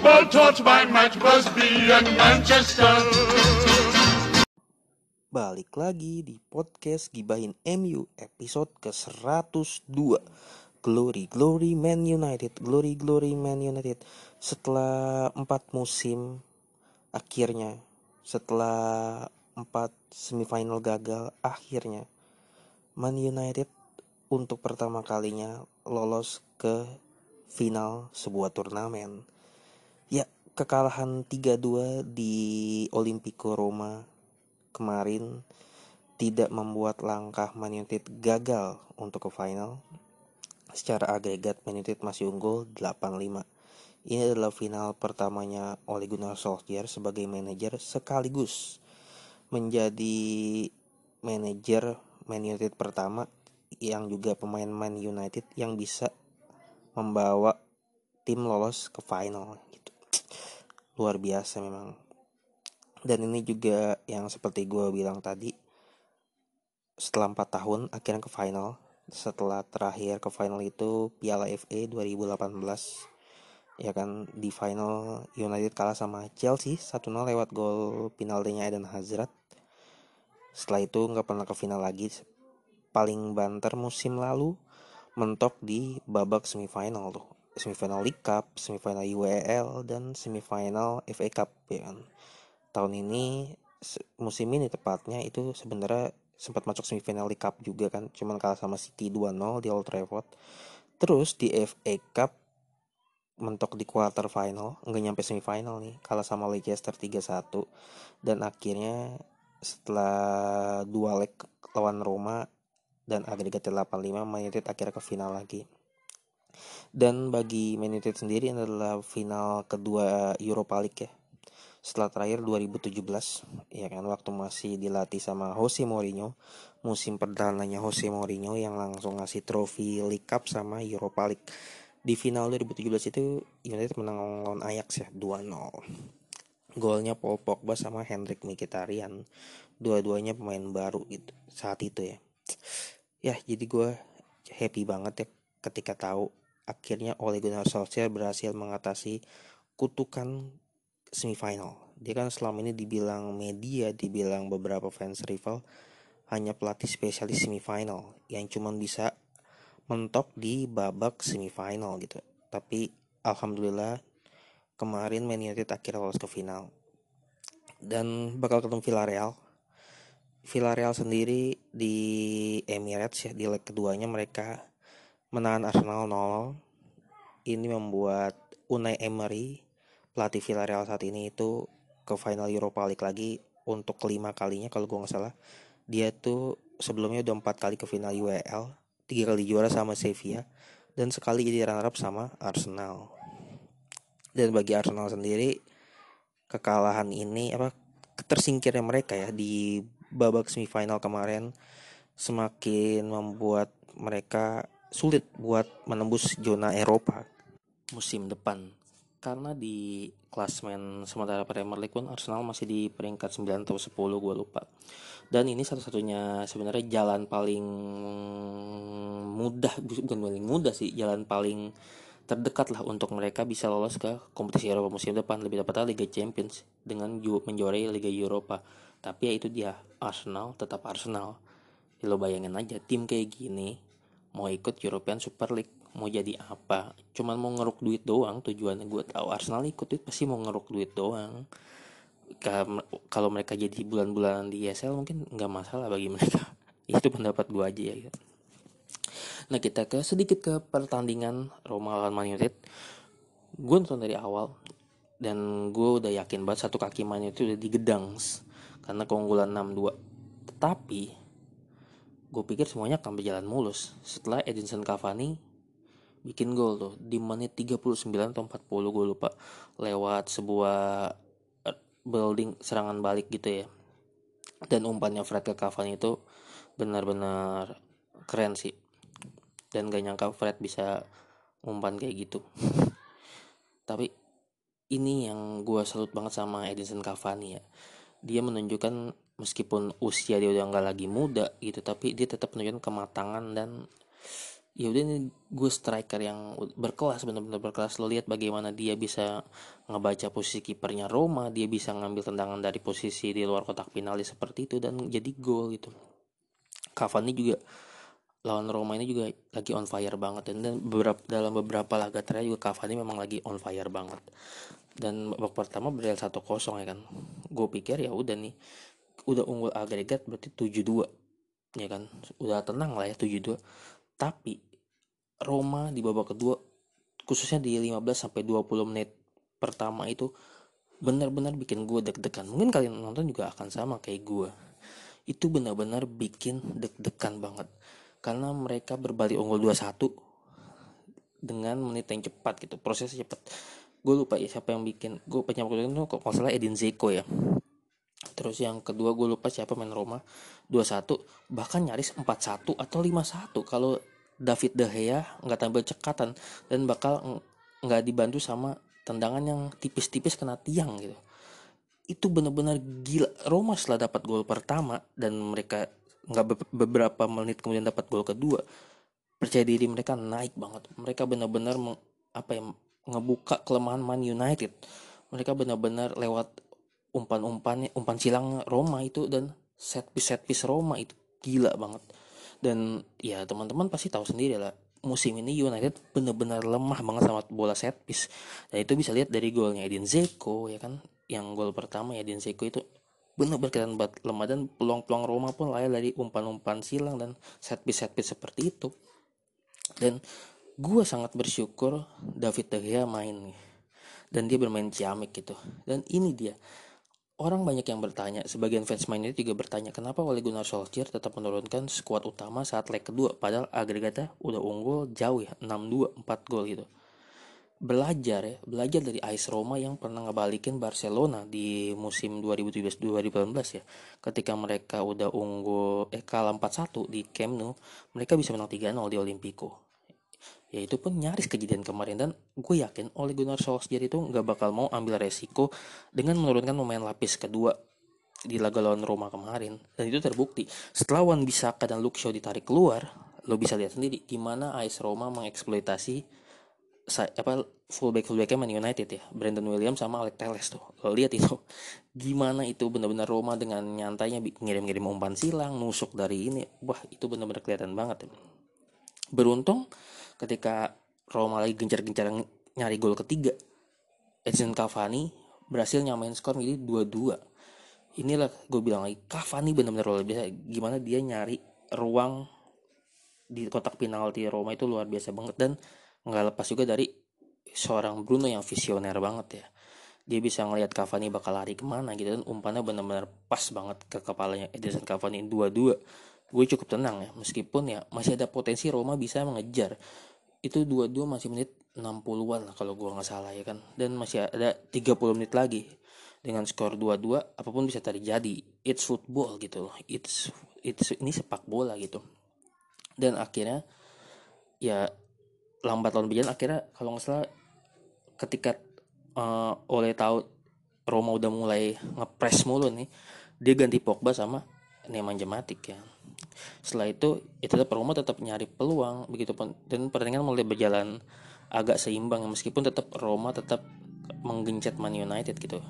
football taught by Matt Busby and Manchester. Balik lagi di podcast Gibahin MU episode ke-102 Glory, Glory Man United Glory, Glory Man United. Setelah 4 musim Akhirnya Setelah 4 semifinal gagal Akhirnya Man United untuk pertama kalinya lolos ke final sebuah turnamen kekalahan 3-2 di Olimpico Roma kemarin tidak membuat langkah Man United gagal untuk ke final. Secara agregat Man United masih unggul 8-5. Ini adalah final pertamanya Ole Gunnar Solskjaer sebagai manajer sekaligus menjadi manajer Man United pertama yang juga pemain Man United yang bisa membawa tim lolos ke final. Luar biasa memang. Dan ini juga yang seperti gue bilang tadi setelah 4 tahun akhirnya ke final. Setelah terakhir ke final itu Piala FA 2018 ya kan di final United kalah sama Chelsea 1-0 lewat gol penaltinya Eden Hazard. Setelah itu nggak pernah ke final lagi. Paling banter musim lalu mentok di babak semifinal tuh semifinal League Cup, semifinal UEL dan semifinal FA Cup ya kan. Tahun ini musim ini tepatnya itu sebenarnya sempat masuk semifinal League Cup juga kan. Cuman kalah sama City 2-0 di Old Trafford. Terus di FA Cup mentok di quarter final nggak nyampe semifinal nih. Kalah sama Leicester 3-1 dan akhirnya setelah dua leg lawan Roma dan agregat 8-5 Man United akhirnya ke final lagi dan bagi Man United sendiri adalah final kedua Europa League ya. Setelah terakhir 2017 ya kan waktu masih dilatih sama Jose Mourinho musim perdananya Jose Mourinho yang langsung ngasih trofi League Cup sama Europa League. Di final 2017 itu United menang lawan Ajax ya 2-0 golnya Paul Pogba sama Hendrik Mkhitaryan. Dua-duanya pemain baru gitu saat itu ya. Ya jadi gue happy banget ya ketika tahu akhirnya Ole Gunnar Solskjaer berhasil mengatasi kutukan semifinal. Dia kan selama ini dibilang media, dibilang beberapa fans rival hanya pelatih spesialis semifinal yang cuma bisa mentok di babak semifinal gitu. Tapi alhamdulillah kemarin Man United akhirnya lolos ke final. Dan bakal ketemu Villarreal. Villarreal sendiri di Emirates ya di leg keduanya mereka menahan Arsenal 0. Ini membuat Unai Emery pelatih Villarreal saat ini itu ke final Europa League lagi untuk kelima kalinya kalau gue nggak salah dia tuh sebelumnya udah empat kali ke final UEL tiga kali juara sama Sevilla dan sekali jadi runner up sama Arsenal dan bagi Arsenal sendiri kekalahan ini apa tersingkirnya mereka ya di babak semifinal kemarin semakin membuat mereka sulit buat menembus zona Eropa musim depan. Karena di klasmen sementara Premier League pun Arsenal masih di peringkat 9 atau 10 gue lupa. Dan ini satu-satunya sebenarnya jalan paling mudah bukan paling mudah sih jalan paling terdekat lah untuk mereka bisa lolos ke kompetisi Eropa musim depan lebih tepatnya Liga Champions dengan menjuarai Liga Eropa. Tapi ya itu dia Arsenal tetap Arsenal. Ya lo bayangin aja tim kayak gini mau ikut European Super League mau jadi apa? Cuman mau ngeruk duit doang tujuannya gue tahu. Arsenal ikut duit pasti mau ngeruk duit doang. Kalau mereka jadi bulan-bulanan di ESL mungkin nggak masalah bagi mereka. Itu pendapat gue aja ya gitu. nah kita ke sedikit ke pertandingan Roma lawan Man United. Gue nonton dari awal dan gue udah yakin banget satu kaki Man United udah digedang karena keunggulan 6-2 tetapi gue pikir semuanya akan berjalan mulus setelah Edinson Cavani bikin gol tuh. Di menit 39 atau 40 gue lupa lewat sebuah eh, building serangan balik gitu ya. Dan umpannya Fred ke Cavani itu benar-benar keren sih. Dan gak nyangka Fred bisa umpan kayak gitu. Tapi ini yang gue salut banget sama Edinson Cavani ya. Dia menunjukkan meskipun usia dia udah nggak lagi muda gitu tapi dia tetap menunjukkan kematangan dan ya udah ini gue striker yang berkelas benar-benar berkelas. Lo lihat bagaimana dia bisa ngebaca posisi kipernya Roma dia bisa ngambil tendangan dari posisi di luar kotak penalti seperti itu dan jadi gol gitu. Cavani juga lawan Roma ini juga lagi on fire banget dan, dan beberapa dalam beberapa laga terakhir juga Cavani memang lagi on fire banget. Dan babak pertama satu kosong ya kan. Gue pikir ya udah nih udah unggul agregat berarti 7-2 ya kan udah tenang lah ya 7-2 tapi Roma di babak kedua khususnya di 15 sampai 20 menit pertama itu benar-benar bikin gue deg-degan. Mungkin kalian nonton juga akan sama kayak gue. Itu benar-benar bikin deg-degan banget. Karena mereka berbalik unggul 2-1 dengan menit yang cepat gitu. Prosesnya cepat. Gue lupa ya siapa yang bikin. Gue penyambut itu kok salah Edin Zeko ya. Terus yang kedua gue lupa siapa main Roma. 2-1 bahkan nyaris 4-1 atau 5-1 kalau David De Gea nggak tampil cekatan dan bakal nggak dibantu sama tendangan yang tipis-tipis kena tiang gitu. Itu benar-benar gila. Roma setelah dapat gol pertama dan mereka nggak beberapa menit kemudian dapat gol kedua percaya diri mereka naik banget. Mereka benar-benar apa ya ngebuka kelemahan Man United. Mereka benar-benar lewat umpan-umpannya umpan silang Roma itu dan set piece set piece Roma itu gila banget. Dan ya teman-teman pasti tahu sendiri lah musim ini United benar-benar lemah banget sama bola set piece. Dan itu bisa lihat dari golnya Edin Zeko ya kan? Yang gol pertama Edin Zeko itu benar-benar kelihatan lemah dan peluang-peluang Roma pun lahir dari umpan-umpan silang dan set piece set piece seperti itu. Dan gue sangat bersyukur David De Gea main nih. Dan dia bermain ciamik gitu. Dan ini dia Orang banyak yang bertanya, sebagian fans United juga bertanya kenapa Ole Gunnar Solskjaer tetap menurunkan skuad utama saat leg kedua padahal agregatnya udah unggul jauh ya 6-2 4 gol gitu. Belajar ya, belajar dari AS Roma yang pernah ngebalikin Barcelona di musim 2017-2018 ya. Ketika mereka udah unggul eh kalah 4-1 di Camp Nou, mereka bisa menang 3-0 di Olimpico ya itu pun nyaris kejadian kemarin dan gue yakin oleh Gunnar Solskjaer itu nggak bakal mau ambil resiko dengan menurunkan pemain lapis kedua di laga lawan Roma kemarin. Dan itu terbukti. Setelah Wan Bisaka dan Luke Shaw ditarik keluar lo bisa lihat sendiri gimana AS Roma mengeksploitasi apa fullback fullbacknya Man United ya. Brandon Williams sama Alex Telles tuh. Lo lihat itu. Gimana itu benar-benar Roma dengan nyantainya ngirim-ngirim umpan silang nusuk dari ini. Wah itu benar-benar kelihatan banget. Beruntung ketika Roma lagi gencar-gencar nyari gol ketiga Edson Cavani berhasil nyamain skor menjadi 2-2 inilah gue bilang lagi Cavani benar-benar luar biasa. Gimana dia nyari ruang di kotak penalti Roma itu luar biasa banget. Dan nggak lepas juga dari seorang Bruno yang visioner banget ya. Dia bisa ngelihat Cavani bakal lari ke mana gitu. Dan umpannya benar-benar pas banget ke kepalanya Edison Cavani 2-2 gue cukup tenang ya meskipun ya masih ada potensi Roma bisa mengejar itu dua-dua masih menit 60-an lah kalau gua nggak salah ya kan? Dan masih ada 30 menit lagi. Dengan skor 2-2 apa pun bisa terjadi it's football gitu loh. It's it's ini sepak bola gitu. Dan akhirnya ya lambat laun berjalan. Akhirnya kalau nggak salah ketika uh, oleh tahu Roma udah mulai ngepres mulu nih dia ganti Pogba sama Neman Jematik ya setelah itu ya tetap Roma tetap nyari peluang begitu pun. Dan pertandingan mulai berjalan agak seimbang meskipun tetap Roma tetap menggencet Man United gitu.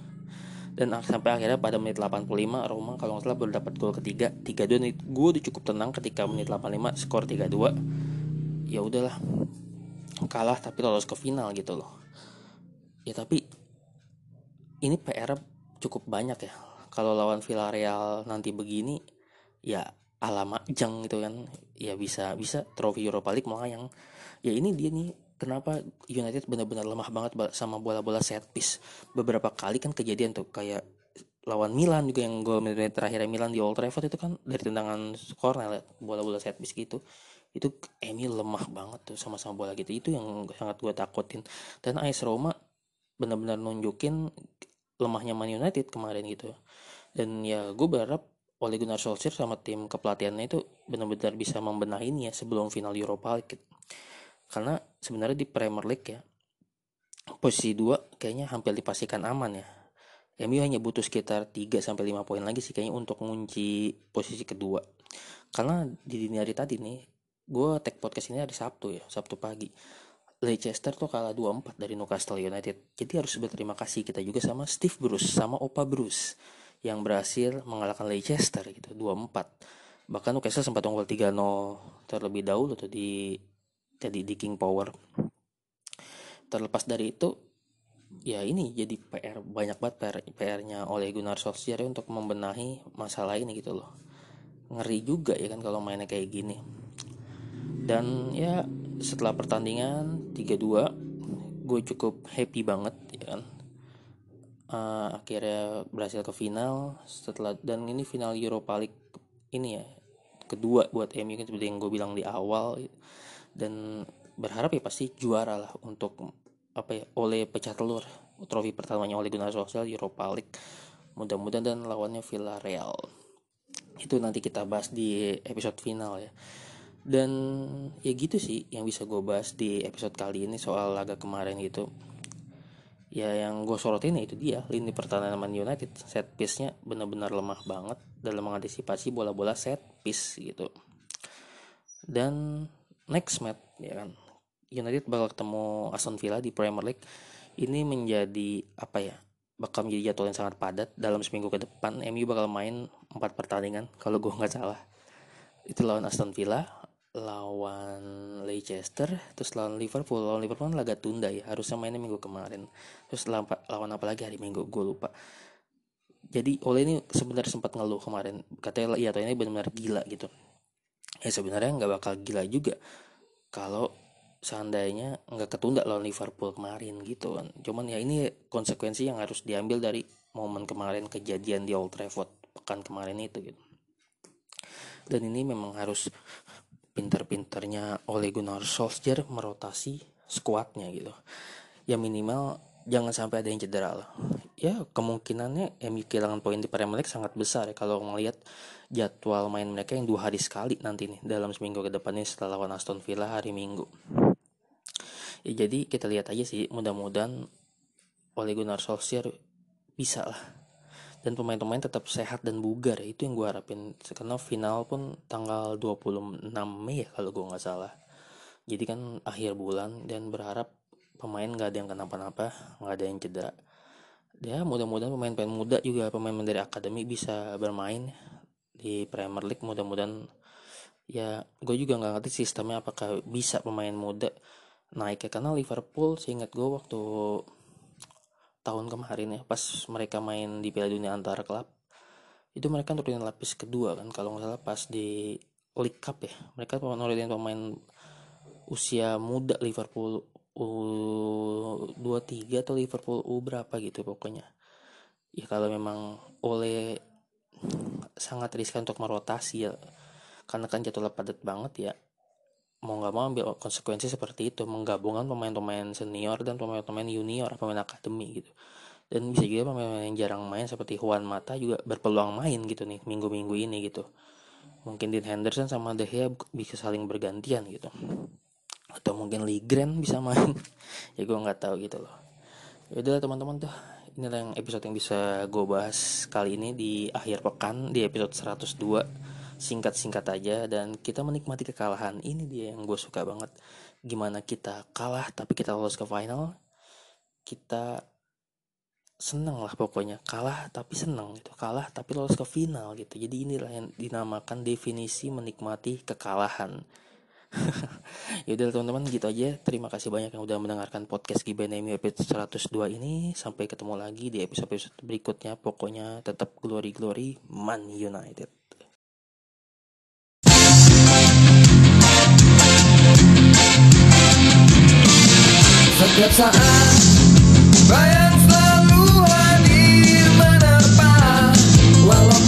Dan sampai akhirnya pada menit 85 Roma kalau nggak salah baru dapat gol ketiga. 3-2 gue udah cukup tenang ketika menit 85 skor 3-2 ya udahlah kalah tapi lolos ke final gitu loh. Ya tapi ini PR cukup banyak ya. Kalau lawan Villarreal nanti begini ya ala jang gitu kan. Ya bisa bisa trofi Europa League malah yang ya ini dia nih kenapa United benar-benar lemah banget sama bola-bola set piece. Beberapa kali kan kejadian tuh kayak lawan Milan juga yang gol menit terakhir Milan di Old Trafford itu kan dari tendangan corner bola-bola set piece gitu. Itu Emi lemah banget tuh sama-sama bola gitu. Itu yang sangat gue takutin. Dan AS Roma benar-benar nunjukin lemahnya Man United kemarin gitu. Dan ya gue berharap Ole Gunnar Solskjaer sama tim kepelatihannya itu benar-benar bisa membenahi ya sebelum final Europa League karena sebenarnya di Premier League ya posisi dua kayaknya hampir dipastikan aman ya MU hanya butuh sekitar 3 sampai 5 poin lagi sih kayaknya untuk mengunci posisi kedua. Karena di dini hari tadi nih, gue tag podcast ini hari Sabtu ya, Sabtu pagi. Leicester tuh kalah 2-4 dari Newcastle United. Jadi harus berterima kasih kita juga sama Steve Bruce, sama Opa Bruce yang berhasil mengalahkan Leicester gitu 2-4. Bahkan Newcastle sempat unggul 3-0 terlebih dahulu tuh di jadi di King Power. Terlepas dari itu ya ini jadi PR banyak banget PR PR-nya oleh Gunnar Solskjaer untuk membenahi masalah ini gitu loh. Ngeri juga ya kan kalau mainnya kayak gini. Dan ya setelah pertandingan 3-2 gue cukup happy banget ya kan uh, akhirnya berhasil ke final setelah dan ini final Europa League ini ya kedua buat MU kan seperti yang gue bilang di awal. Dan berharap ya pasti juara lah untuk apa ya oleh pecah telur. Trofi pertamanya oleh Gunnar Solskjaer Europa League. Mudah-mudahan dan lawannya Villarreal. Itu nanti kita bahas di episode final ya. Dan ya gitu sih yang bisa gue bahas di episode kali ini soal laga kemarin gitu ya yang gue sorotin ya itu dia lini pertahanan Man United. Set piece-nya benar-benar lemah banget dalam mengantisipasi bola-bola set piece gitu. Dan next match ya kan? United bakal ketemu Aston Villa di Premier League. Ini menjadi apa ya bakal menjadi jadwal yang sangat padat. Dalam seminggu ke depan MU bakal main empat pertandingan kalau gue nggak salah. Itu lawan Aston Villa lawan Leicester terus lawan Liverpool. Lawan Liverpool kan laga tunda ya harusnya mainnya minggu kemarin. Terus lawan, lawan apa lagi hari minggu? Gue lupa. Jadi oleh ini sebenarnya sempat ngeluh kemarin. Katanya iya ini benar-benar gila gitu. Ya sebenarnya nggak bakal gila juga kalau seandainya nggak ketunda lawan Liverpool kemarin gitu kan. Cuman ya ini konsekuensi yang harus diambil dari momen kemarin kejadian di Old Trafford pekan kemarin itu gitu. Dan ini memang harus pinter-pinternya oleh Gunnar Solskjaer merotasi skuadnya gitu. Ya minimal jangan sampai ada yang cedera lah. Ya kemungkinannya MU kehilangan poin di Premier League sangat besar ya kalau melihat jadwal main mereka yang dua hari sekali nanti nih dalam seminggu ke depan ini setelah lawan Aston Villa hari Minggu. Ya jadi kita lihat aja sih mudah-mudahan oleh Gunnar Solskjaer bisa lah dan pemain-pemain tetap sehat dan bugar ya. Itu yang gue harapin. Karena final pun tanggal 26 Mei ya kalau gue nggak salah. Jadi kan akhir bulan dan berharap pemain nggak ada yang kenapa-napa nggak ada yang cedera. Ya mudah-mudahan pemain-pemain muda juga pemain dari akademi bisa bermain di Premier League. Mudah-mudahan ya gue juga nggak ngerti sistemnya apakah bisa pemain muda naik ya karena Liverpool seingat gue waktu tahun kemarin ya pas mereka main di Piala Dunia antara klub itu mereka nurunin lapis kedua kan kalau nggak salah pas di League Cup ya. Mereka nurunin pemain usia muda Liverpool U23 atau Liverpool U berapa gitu pokoknya. Ya kalau memang oleh sangat riskan untuk merotasi ya karena kan jadwal padat banget ya mau nggak mau ambil konsekuensi seperti itu menggabungkan pemain-pemain senior dan pemain-pemain junior pemain akademi gitu. Dan bisa juga pemain-pemain yang jarang main seperti Juan Mata juga berpeluang main gitu nih minggu-minggu ini gitu. Mungkin Dean Henderson sama De Gea bisa saling bergantian gitu. Atau mungkin Lee Grant bisa main. Ya gue nggak tahu gitu loh. Yaudah teman-teman tuh inilah yang episode yang bisa gue bahas kali ini di akhir pekan di episode 102 singkat-singkat aja dan kita menikmati kekalahan. Ini dia yang gue suka banget. Gimana kita kalah tapi kita lolos ke final kita seneng lah pokoknya. Kalah tapi seneng gitu. Kalah tapi lolos ke final gitu. Jadi inilah yang dinamakan definisi menikmati kekalahan. Yaudah teman-teman gitu aja. Terima kasih banyak yang udah mendengarkan podcast Gibanemi episode 102 ini. Sampai ketemu lagi di episode-episode berikutnya. Pokoknya tetap glory-glory Man United Setiap saat Bayang selalu hadir menerpa Walau